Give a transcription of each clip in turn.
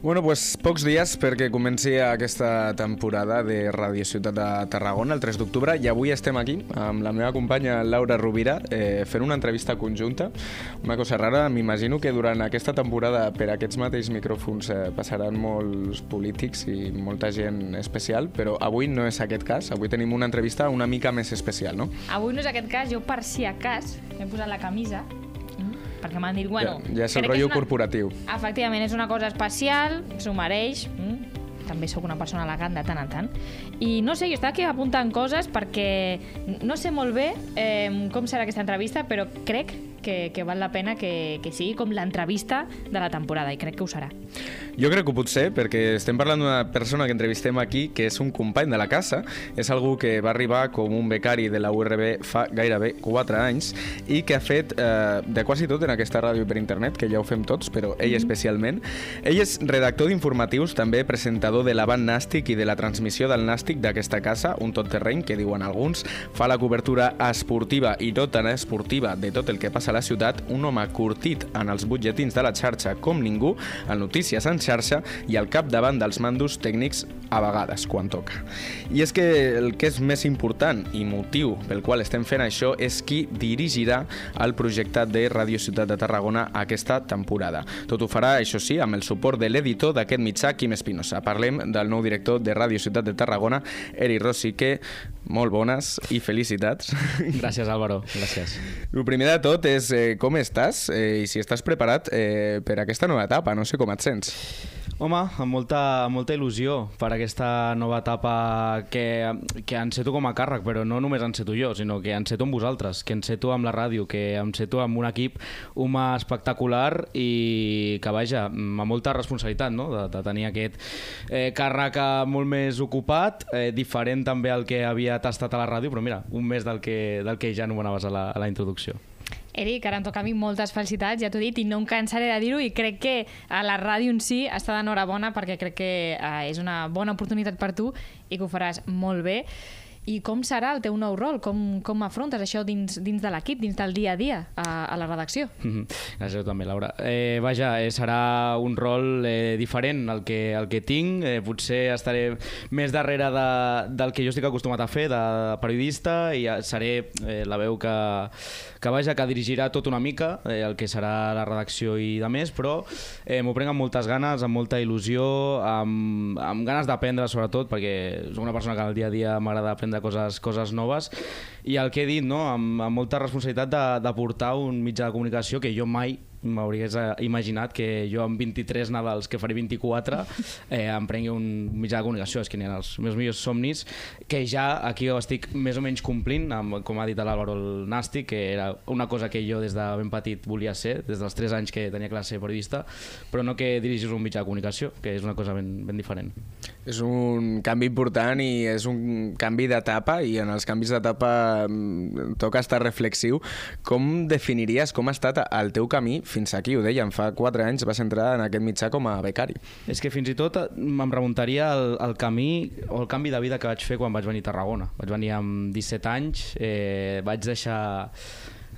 Bueno, pues pocs dies perquè comenci aquesta temporada de Ràdio Ciutat de Tarragona, el 3 d'octubre, i avui estem aquí amb la meva companya Laura Rovira eh, fent una entrevista conjunta. Una cosa rara, m'imagino que durant aquesta temporada per aquests mateixos micròfons eh, passaran molts polítics i molta gent especial, però avui no és aquest cas, avui tenim una entrevista una mica més especial, no? Avui no és aquest cas, jo per si a cas m'he posat la camisa perquè m'han dit, bueno... Ja, ja és el rotllo és una... corporatiu. Efectivament, és una cosa especial, s'ho mereix, mm? també sóc una persona elegant de tant en tant. I no sé, jo estava aquí apuntant coses perquè no sé molt bé eh, com serà aquesta entrevista, però crec que, que val la pena que, que sigui com l'entrevista de la temporada, i crec que ho serà. Jo crec que ho pot ser, perquè estem parlant d'una persona que entrevistem aquí que és un company de la casa, és algú que va arribar com un becari de la URB fa gairebé 4 anys i que ha fet eh, de quasi tot en aquesta ràdio per internet, que ja ho fem tots, però ell mm. especialment. Ell és redactor d'informatius, també presentador de l'avant nàstic i de la transmissió del nàstic d'aquesta casa, un tot terreny, que diuen alguns, fa la cobertura esportiva i no tan esportiva de tot el que passa a la ciutat, un home curtit en els butlletins de la xarxa com ningú, en notícies en xarxa i al capdavant dels mandos tècnics a vegades, quan toca. I és que el que és més important i motiu pel qual estem fent això és qui dirigirà el projecte de Ràdio Ciutat de Tarragona aquesta temporada. Tot ho farà, això sí, amb el suport de l'editor d'aquest mitjà, Quim Espinosa. Parlem del nou director de Ràdio Ciutat de Tarragona, Eri Rossi, que molt bones i felicitats. Gràcies, Álvaro. Gràcies. El primer de tot és eh, com estàs eh, i si estàs preparat eh, per aquesta nova etapa. No sé com et sents. Home, amb molta, amb molta il·lusió per aquesta nova etapa que, que enceto com a càrrec, però no només enceto jo, sinó que enceto amb vosaltres, que enceto amb la ràdio, que enceto amb un equip humà espectacular i que, vaja, amb molta responsabilitat no? de, de tenir aquest eh, càrrec molt més ocupat, eh, diferent també al que havia tastat a la ràdio, però mira, un mes del que, del que ja anomenaves a la, a la introducció. Eric, ara em toca a mi moltes felicitats, ja t'ho he dit, i no em cansaré de dir-ho, i crec que a la ràdio en si està d'enhorabona perquè crec que eh, és una bona oportunitat per tu i que ho faràs molt bé. I com serà el teu nou rol? Com, com afrontes això dins, dins de l'equip, dins del dia a dia a, a la redacció? Mm -hmm. Gràcies també, Laura. Eh, vaja, eh, serà un rol eh, diferent al que, el que tinc. Eh, potser estaré més darrere de, del que jo estic acostumat a fer, de periodista, i seré eh, la veu que, que, vaja, que dirigirà tot una mica eh, el que serà la redacció i de més, però eh, m'ho prenc amb moltes ganes, amb molta il·lusió, amb, amb ganes d'aprendre sobretot, perquè soc una persona que al dia a dia m'agrada aprendre de coses, coses noves i el que he dit, no? amb, amb molta responsabilitat de, de portar un mitjà de comunicació que jo mai m'hauries imaginat que jo amb 23 Nadals, que faré 24, eh, em prengui un mitjà de comunicació, és que n'hi ha els meus millors somnis, que ja aquí ho estic més o menys complint, amb, com ha dit l'Àlvaro el Nàstic, que era una cosa que jo des de ben petit volia ser, des dels 3 anys que tenia classe periodista, però no que dirigis un mitjà de comunicació, que és una cosa ben, ben diferent. És un canvi important i és un canvi d'etapa i en els canvis d'etapa mm, toca estar reflexiu. Com definiries com ha estat el teu camí fins aquí, ho dèiem, fa 4 anys vas entrar en aquest mitjà com a becari. És que fins i tot em remuntaria al, al camí o el canvi de vida que vaig fer quan vaig venir a Tarragona. Vaig venir amb 17 anys, eh, vaig deixar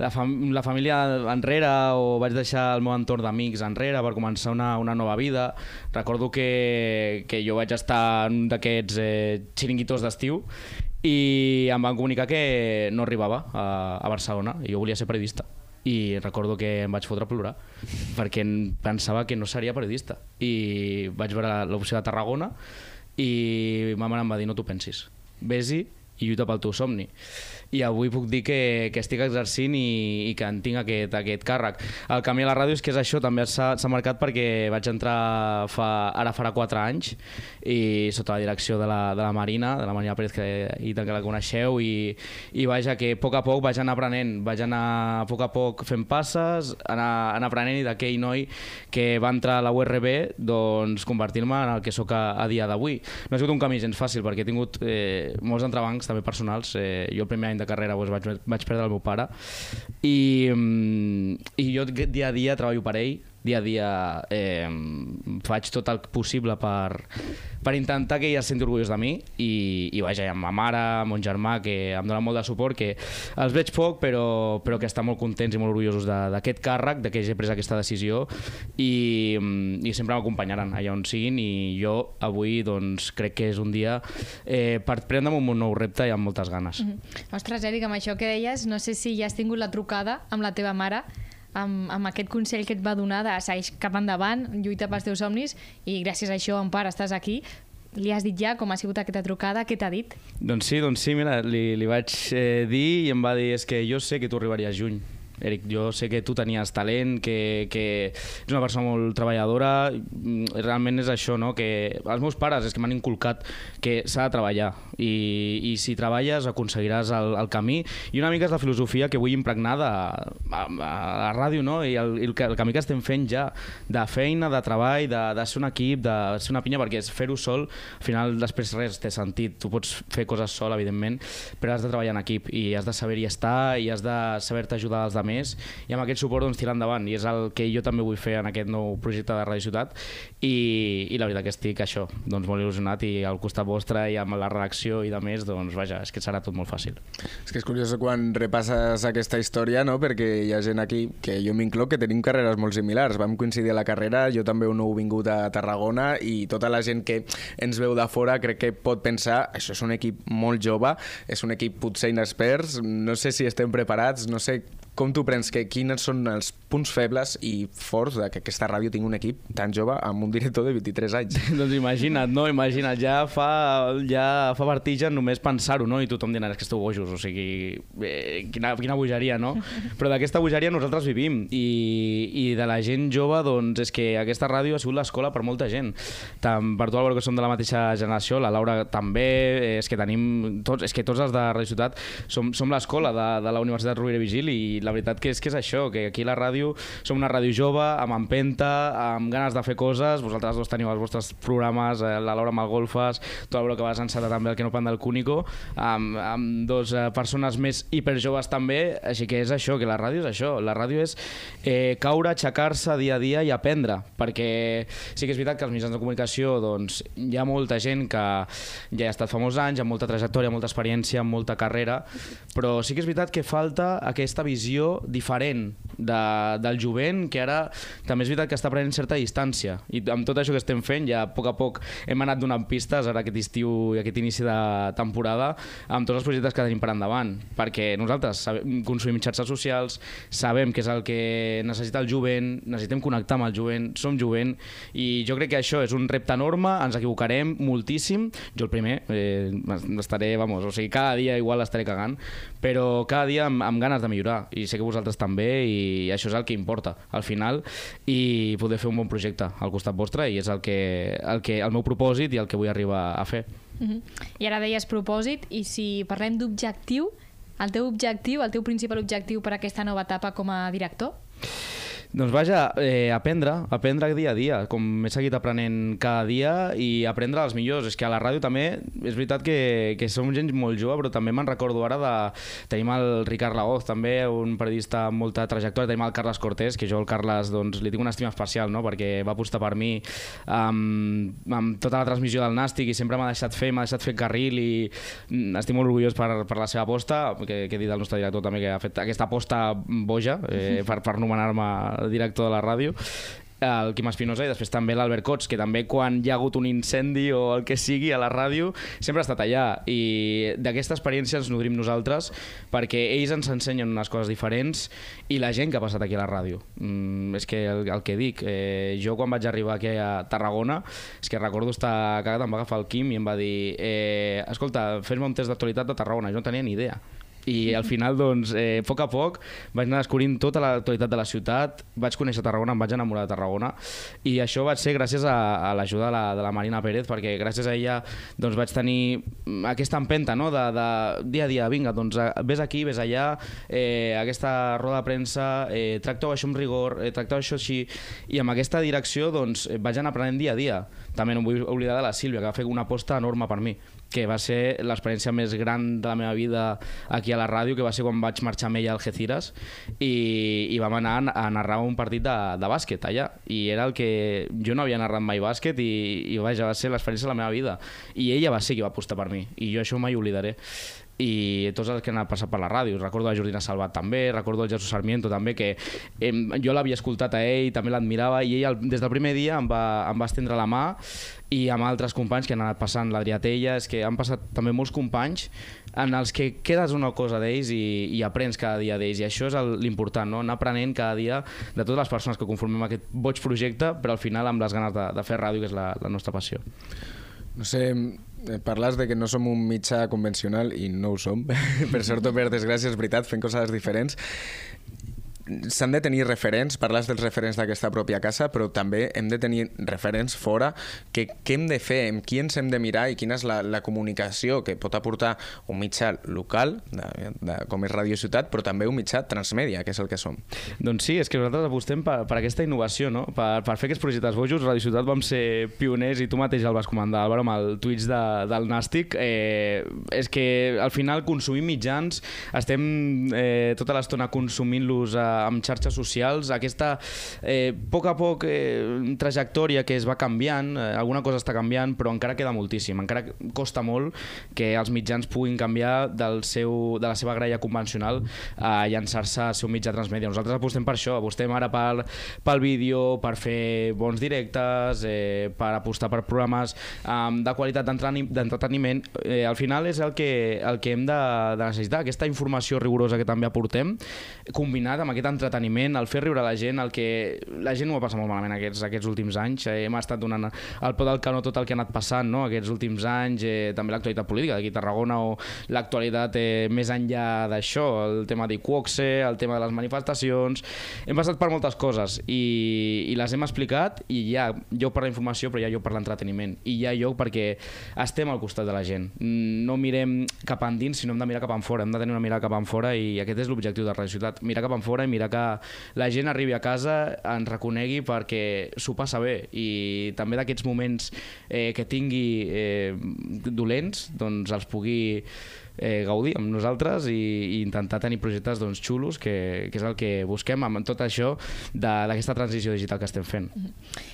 la, fam la família enrere o vaig deixar el meu entorn d'amics enrere per començar una, una nova vida. Recordo que, que jo vaig estar en un d'aquests eh, xiringuitos d'estiu i em van comunicar que no arribava a, a Barcelona i jo volia ser periodista i recordo que em vaig fotre a plorar perquè pensava que no seria periodista. I vaig veure l'opció de Tarragona i ma mare em va dir no t'ho pensis, vés-hi i lluita pel teu somni i avui puc dir que, que estic exercint i, i que en tinc aquest, aquest càrrec. El camí a la ràdio és que és això, també s'ha marcat perquè vaig entrar fa, ara farà 4 anys i sota la direcció de la, de la Marina, de la Marina Pérez, que, i tant que la coneixeu, i, i vaja, que a poc a poc vaig anar aprenent, vaig anar a poc a poc fent passes, anar, anar aprenent i d'aquell noi que va entrar a la URB, doncs convertir-me en el que sóc a, a dia d'avui. No ha sigut un camí gens fàcil perquè he tingut eh, molts entrebancs també personals. Eh, jo el primer any de carrera doncs, vaig, vaig perdre el meu pare. I, mm, i jo dia a dia treballo per ell dia a dia eh, faig tot el possible per, per intentar que ella es senti orgullós de mi i, i vaja, amb ma mare, amb mon germà, que em dona molt de suport, que els veig poc però, però que estan molt contents i molt orgullosos d'aquest càrrec, de que hagi pres aquesta decisió i, mm, i sempre m'acompanyaran allà on siguin i jo avui doncs, crec que és un dia eh, per prendre'm un nou repte i amb moltes ganes. Mm -hmm. Ostres, Eric, amb això que deies, no sé si ja has tingut la trucada amb la teva mare amb, amb aquest consell que et va donar de seguir cap endavant, lluita pels teus somnis i gràcies a això, en part, estàs aquí. Li has dit ja com ha sigut aquesta trucada? Què t'ha dit? Doncs sí, doncs sí, mira, li, li vaig eh, dir i em va dir és que jo sé que tu arribaries juny. Eric, jo sé que tu tenies talent, que, que ets una persona molt treballadora, mm, realment és això, no? que els meus pares és que m'han inculcat que s'ha de treballar i, i si treballes aconseguiràs el, el camí i una mica és la filosofia que vull impregnar de, a, a la ràdio no? i el, el, el camí que estem fent ja de feina, de treball, de, de ser un equip, de ser una pinya, perquè fer-ho sol, al final després res té sentit. Tu pots fer coses sol, evidentment, però has de treballar en equip i has de saber-hi estar i has de saber-te ajudar als altres i amb aquest suport doncs, tirar endavant i és el que jo també vull fer en aquest nou projecte de Ràdio Ciutat i, i la veritat que estic això, doncs molt il·lusionat i al costat vostre i amb la redacció i de més, doncs vaja, és que serà tot molt fàcil. És que és curiós quan repasses aquesta història, no? perquè hi ha gent aquí, que jo m'incloc, que tenim carreres molt similars. Vam coincidir a la carrera, jo també un nou vingut a Tarragona i tota la gent que ens veu de fora crec que pot pensar això és un equip molt jove, és un equip potser inexperts, no sé si estem preparats, no sé com tu prens que quins són els punts febles i forts de que aquesta ràdio tingui un equip tan jove amb un director de 23 anys. doncs imagina't, no? Imagina't, ja fa, ja fa vertigen només pensar-ho, no? I tothom dirà, és que esteu bojos, o sigui, eh, quina, quina bogeria, no? Però d'aquesta bogeria nosaltres vivim i, i de la gent jove, doncs és que aquesta ràdio ha sigut l'escola per molta gent. Tant per tu, Álvaro, que som de la mateixa generació, la Laura també, eh, és que tenim tots, és que tots els de Ràdio Ciutat som, som l'escola de, de la Universitat Rovira i Vigil i la veritat que és que és això, que aquí la ràdio som una ràdio jove, amb empenta, amb ganes de fer coses, vosaltres dos teniu els vostres programes, eh, la Laura amb el Golfes, tu Álvaro que vas encetar també el que no pan del Cúnico, amb, amb dos eh, persones més hiperjoves també, així que és això, que la ràdio és això, la ràdio és eh, caure, aixecar-se dia a dia i aprendre, perquè sí que és veritat que als mitjans de comunicació doncs, hi ha molta gent que ja ha estat fa molts anys, amb molta trajectòria, molta experiència, amb molta carrera, però sí que és veritat que falta aquesta visió diferent de, del jovent, que ara també és veritat que està prenent certa distància. I amb tot això que estem fent, ja a poc a poc hem anat donant pistes ara aquest estiu i aquest inici de temporada amb tots els projectes que tenim per endavant, perquè nosaltres sabem, consumim xarxes socials, sabem què és el que necessita el jovent, necessitem connectar amb el jovent, som jovent, i jo crec que això és un repte enorme, ens equivocarem moltíssim, jo el primer, eh, estaré, vamos, o sigui, cada dia igual estaré cagant, però cada dia amb, amb ganes de millorar, i sé que vosaltres també, i això és el que importa, al final, i poder fer un bon projecte al costat vostre, i és el, que, el, que, el meu propòsit i el que vull arribar a fer. Uh -huh. I ara deies propòsit, i si parlem d'objectiu, el teu objectiu, el teu principal objectiu per aquesta nova etapa com a director? Doncs vaja, eh, aprendre, aprendre dia a dia, com he seguit aprenent cada dia i aprendre els millors. És que a la ràdio també, és veritat que, que som gent molt jove, però també me'n recordo ara de... Tenim el Ricard Lagoz, també, un periodista amb molta trajectòria, tenim el Carles Cortés, que jo al Carles doncs, li tinc una estima especial, no?, perquè va apostar per mi amb, amb tota la transmissió del Nàstic i sempre m'ha deixat fer, m'ha deixat fer carril i mm, estic molt orgullós per, per la seva aposta, que, que he dit el nostre director també que ha fet aquesta aposta boja eh, per, per nomenar-me director de la ràdio el Quim Espinosa i després també l'Albert Cots, que també quan hi ha hagut un incendi o el que sigui a la ràdio, sempre ha estat allà i d'aquesta experiència ens nodrim nosaltres perquè ells ens ensenyen unes coses diferents i la gent que ha passat aquí a la ràdio. Mm, és que el, el que dic, eh, jo quan vaig arribar aquí a Tarragona, és que recordo estar cagat, em va agafar el Quim i em va dir eh, escolta, fes-me un test d'actualitat de Tarragona, jo no tenia ni idea i al final, doncs, eh, a poc a poc vaig anar descobrint tota l'actualitat de la ciutat, vaig conèixer Tarragona, em vaig enamorar de Tarragona i això va ser gràcies a, a l'ajuda de, la, de la Marina Pérez perquè gràcies a ella doncs, vaig tenir aquesta empenta no? de, de dia a dia, vinga, doncs vés aquí, vés allà, eh, aquesta roda de premsa, eh, tracteu això amb rigor, eh, tracteu això així i amb aquesta direcció doncs, eh, vaig anar aprenent dia a dia. També no em vull oblidar de la Sílvia, que va fer una aposta enorme per mi que va ser l'experiència més gran de la meva vida aquí a la ràdio, que va ser quan vaig marxar amb ella al Geciras i, i vam anar a narrar un partit de, de bàsquet allà. I era el que jo no havia narrat mai bàsquet i, i vaja, va ser l'experiència de la meva vida. I ella va ser qui va apostar per mi i jo això mai oblidaré i tots els que han passat per la ràdio. Recordo la Jordina Salvat també, recordo el Jesús Sarmiento també, que eh, jo l'havia escoltat a ell, també l'admirava, i ell des del primer dia em va, em va estendre la mà i amb altres companys que han anat passant, l'Adrià és que han passat també molts companys en els que quedes una cosa d'ells i, i aprens cada dia d'ells, i això és l'important, no? anar aprenent cada dia de totes les persones que conformem aquest boig projecte, però al final amb les ganes de, de fer ràdio, que és la, la nostra passió. No sé, eh, parles de que no som un mitjà convencional i no ho som, per sort o per desgràcia, és veritat, fent coses diferents s'han de tenir referents, parles dels referents d'aquesta pròpia casa, però també hem de tenir referents fora, que què hem de fer, amb qui ens hem de mirar i quina és la, la comunicació que pot aportar un mitjà local, de, de, com és Radio Ciutat, però també un mitjà transmèdia, que és el que som. Doncs sí, és que nosaltres apostem per, per aquesta innovació, no? per, per fer aquests projectes bojos. Radio Ciutat vam ser pioners i tu mateix el vas comandar, Álvaro, amb el Twitch de, del Nàstic. Eh, és que al final consumim mitjans, estem eh, tota l'estona consumint-los a amb xarxes socials, aquesta eh, a poc a poc eh, trajectòria que es va canviant, eh, alguna cosa està canviant, però encara queda moltíssim, encara costa molt que els mitjans puguin canviar del seu, de la seva graella convencional a llançar-se al seu mitjà transmèdia. Nosaltres apostem per això, apostem ara pel, pel vídeo, per fer bons directes, eh, per apostar per programes eh, de qualitat d'entreteniment. Eh, al final és el que, el que hem de, de necessitar, aquesta informació rigorosa que també aportem, combinat amb aquest entreteniment, el fer riure la gent, el que la gent ho ha passat molt malament aquests, aquests últims anys, eh, hem estat donant al pot del canó tot el que ha anat passant no? aquests últims anys, eh, també l'actualitat política d'aquí a Tarragona o l'actualitat eh, més enllà d'això, el tema d'Iquoxe, el tema de les manifestacions, hem passat per moltes coses i, i les hem explicat i hi ha lloc per la informació però hi ha lloc per l'entreteniment. I hi ha lloc perquè estem al costat de la gent, no mirem cap endins sinó hem de mirar cap enfora, hem de tenir una mirada cap enfora i aquest és l'objectiu de Radio Ciutat, mirar cap enfora i mirar que la gent arribi a casa, ens reconegui perquè s'ho passa bé. I també d'aquests moments eh, que tingui eh, dolents doncs els pugui eh, gaudir amb nosaltres i, i intentar tenir projectes doncs, xulos, que, que és el que busquem amb tot això d'aquesta transició digital que estem fent.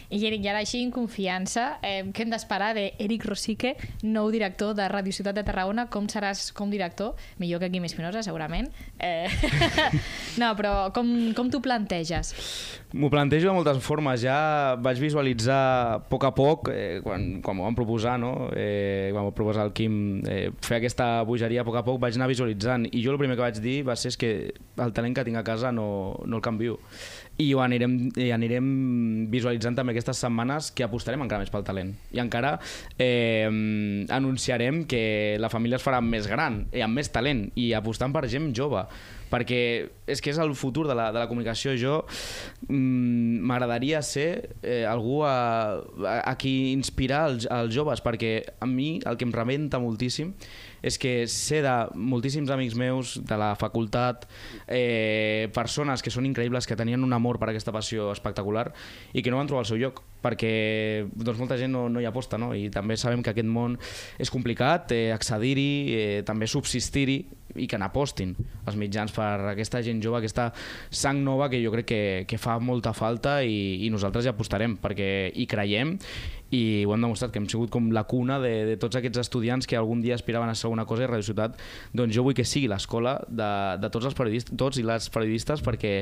I Eric, i ara així en confiança, eh, què hem d'esperar d'Eric Rosique, nou director de Ràdio Ciutat de Tarragona? Com seràs com director? Millor que Quim Espinosa, segurament. Eh... no, però com, com t'ho planteges? M'ho plantejo de moltes formes. Ja vaig visualitzar a poc a poc, eh, quan, quan m'ho van proposar, no? eh, quan m'ho proposar el Quim, eh, fer aquesta bogeria a poc a poc, vaig anar visualitzant. I jo el primer que vaig dir va ser que el talent que tinc a casa no, no el canvio. I ho anirem, i anirem visualitzant també aquestes setmanes que apostarem encara més pel talent. I encara eh, anunciarem que la família es farà més gran i amb més talent i apostant per gent jove. Perquè és que és el futur de la, de la comunicació. Jo mm, m'agradaria ser eh, algú a, a, a qui inspirar els, els joves perquè a mi el que em rebenta moltíssim és que sé de moltíssims amics meus de la facultat, eh, persones que són increïbles, que tenien un amor per aquesta passió espectacular i que no van trobar el seu lloc perquè doncs, molta gent no, no hi aposta no? i també sabem que aquest món és complicat, eh, accedir-hi, eh, també subsistir-hi i que n'apostin els mitjans per aquesta gent jove, aquesta sang nova que jo crec que, que fa molta falta i, i nosaltres hi apostarem perquè hi creiem i ho hem demostrat, que hem sigut com la cuna de, de tots aquests estudiants que algun dia aspiraven a ser alguna cosa i Radio Ciutat, doncs jo vull que sigui l'escola de, de tots els periodistes, tots i les periodistes perquè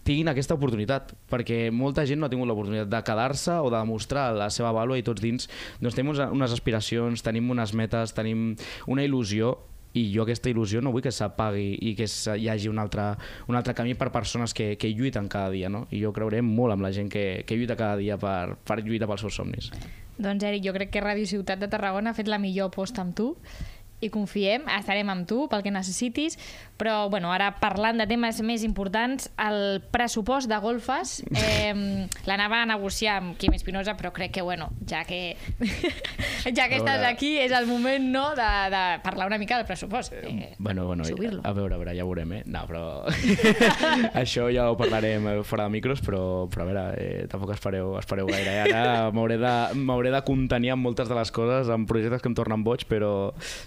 tinguin aquesta oportunitat, perquè molta gent no ha tingut l'oportunitat de quedar-se o de demostrar la seva vàlua i tots dins doncs tenim unes aspiracions, tenim unes metes, tenim una il·lusió i jo aquesta il·lusió no vull que s'apagui i que hi hagi un altre, un altre camí per persones que, que lluiten cada dia no? i jo creuré molt amb la gent que, que lluita cada dia per, per lluitar pels seus somnis Doncs Eric, jo crec que Ràdio Ciutat de Tarragona ha fet la millor aposta amb tu i confiem, estarem amb tu pel que necessitis, però bueno, ara parlant de temes més importants, el pressupost de golfes eh, l'anava a negociar amb Quim Espinosa, però crec que, bueno, ja que, ja que estàs aquí, és el moment no, de, de parlar una mica del pressupost. Eh, Bueno, bueno, subir-lo. a veure, a veure, ja ho veurem, eh? No, però... Això ja ho parlarem eh, fora de micros, però, però a veure, eh, tampoc espereu, espereu gaire. Eh? Ara m'hauré de, de contenir amb moltes de les coses, amb projectes que em tornen boig, però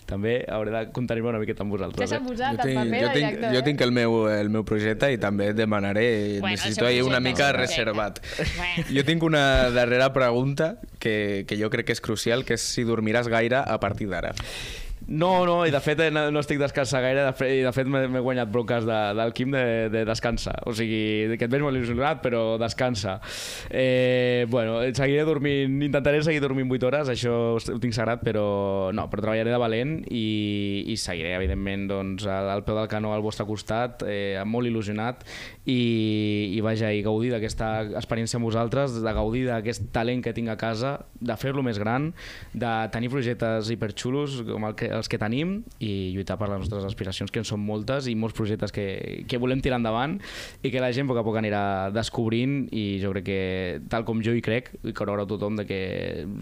també hauré de contenir-me una miqueta amb Ja vosaltres. s'ha Eh? posat Jo el tinc, paper jo, de tinc, director. jo eh? tinc el meu, el meu projecte i també et demanaré, Bueno, necessito ahir una mica reservat. Bueno. Jo tinc una darrera pregunta que, que jo crec que és crucial, que és si dormiràs gaire a partir d'ara. No, no, i de fet eh, no, no estic descansant gaire, de fe, i de fet m'he guanyat bronques de, del Quim de, de descansa. O sigui, que et veig molt il·lusionat, però descansa. Eh, bueno, seguiré dormint, intentaré seguir dormint 8 hores, això ho tinc sagrat, però no, però treballaré de valent i, i seguiré, evidentment, doncs, al, al peu del canó al vostre costat, eh, molt il·lusionat, i, i vaja, i gaudir d'aquesta experiència amb vosaltres, de gaudir d'aquest talent que tinc a casa, de fer-lo més gran, de tenir projectes hiperxulos com el que, els que tenim i lluitar per les nostres aspiracions, que en són moltes i molts projectes que, que volem tirar endavant i que la gent a poc a poc anirà descobrint i jo crec que, tal com jo hi crec, i que haurà tothom, de que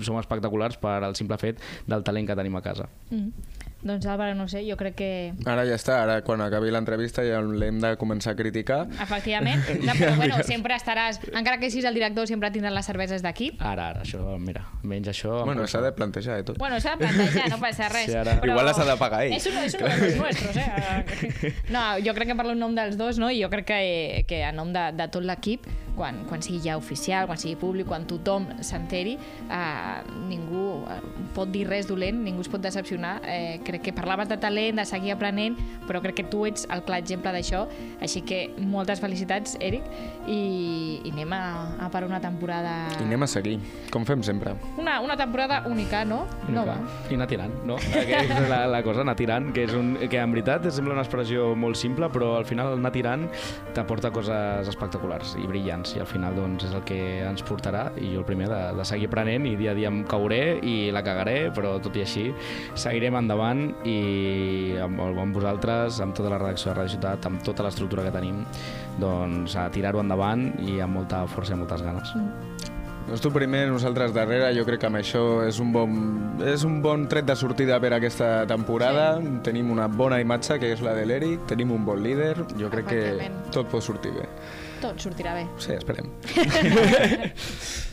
som espectaculars per al simple fet del talent que tenim a casa. Mm. Doncs Álvaro, no ho sé, jo crec que Ara ja està, ara quan acabi l'entrevista ja l'hem de començar a criticar. Efectivament, no, però bueno, sempre estaràs, encara que siguis el director, sempre tindràs les cerveses d'equip. Ara, ara, això, mira, menys això... Bueno, s'ha de plantejar eh, tot. Bueno, s'ha de plantejar, no passa res. Sí, ara- Igual les ha de pagar ell. És uno, és uno de los nuestros, eh? No, jo crec que parlo en nom dels dos, no? I jo crec que, que en nom de, de tot l'equip, quan, quan sigui ja oficial, quan sigui públic, quan tothom s'enteri, eh, ningú eh, pot dir res dolent, ningú es pot decepcionar. Eh, crec que parlaves de talent, de seguir aprenent, però crec que tu ets el clar exemple d'això. Així que moltes felicitats, Eric, i, i anem a, a per una temporada... I anem a seguir, com fem sempre. Una, una temporada única, no? Nova. Nova. I anar tirant, no? Aquesta és la, la cosa, anar tirant, que, és un, que en veritat sembla una expressió molt simple, però al final anar tirant t'aporta coses espectaculars i brillants, i al final doncs, és el que ens portarà, i jo el primer de, de seguir aprenent, i dia a dia em cauré i la cagaré, però tot i així seguirem endavant i amb, amb vosaltres, amb tota la redacció de Radio Ciutat, amb tota l'estructura que tenim, doncs a tirar-ho endavant i amb molta força i moltes ganes. Doncs tu primer, nosaltres darrere, jo crec que amb això és un bon, és un bon tret de sortida per a aquesta temporada. Sí. Tenim una bona imatge, que és la de l'Eric, tenim un bon líder, jo crec que tot pot sortir bé. Tot sortirà bé. Sí, esperem.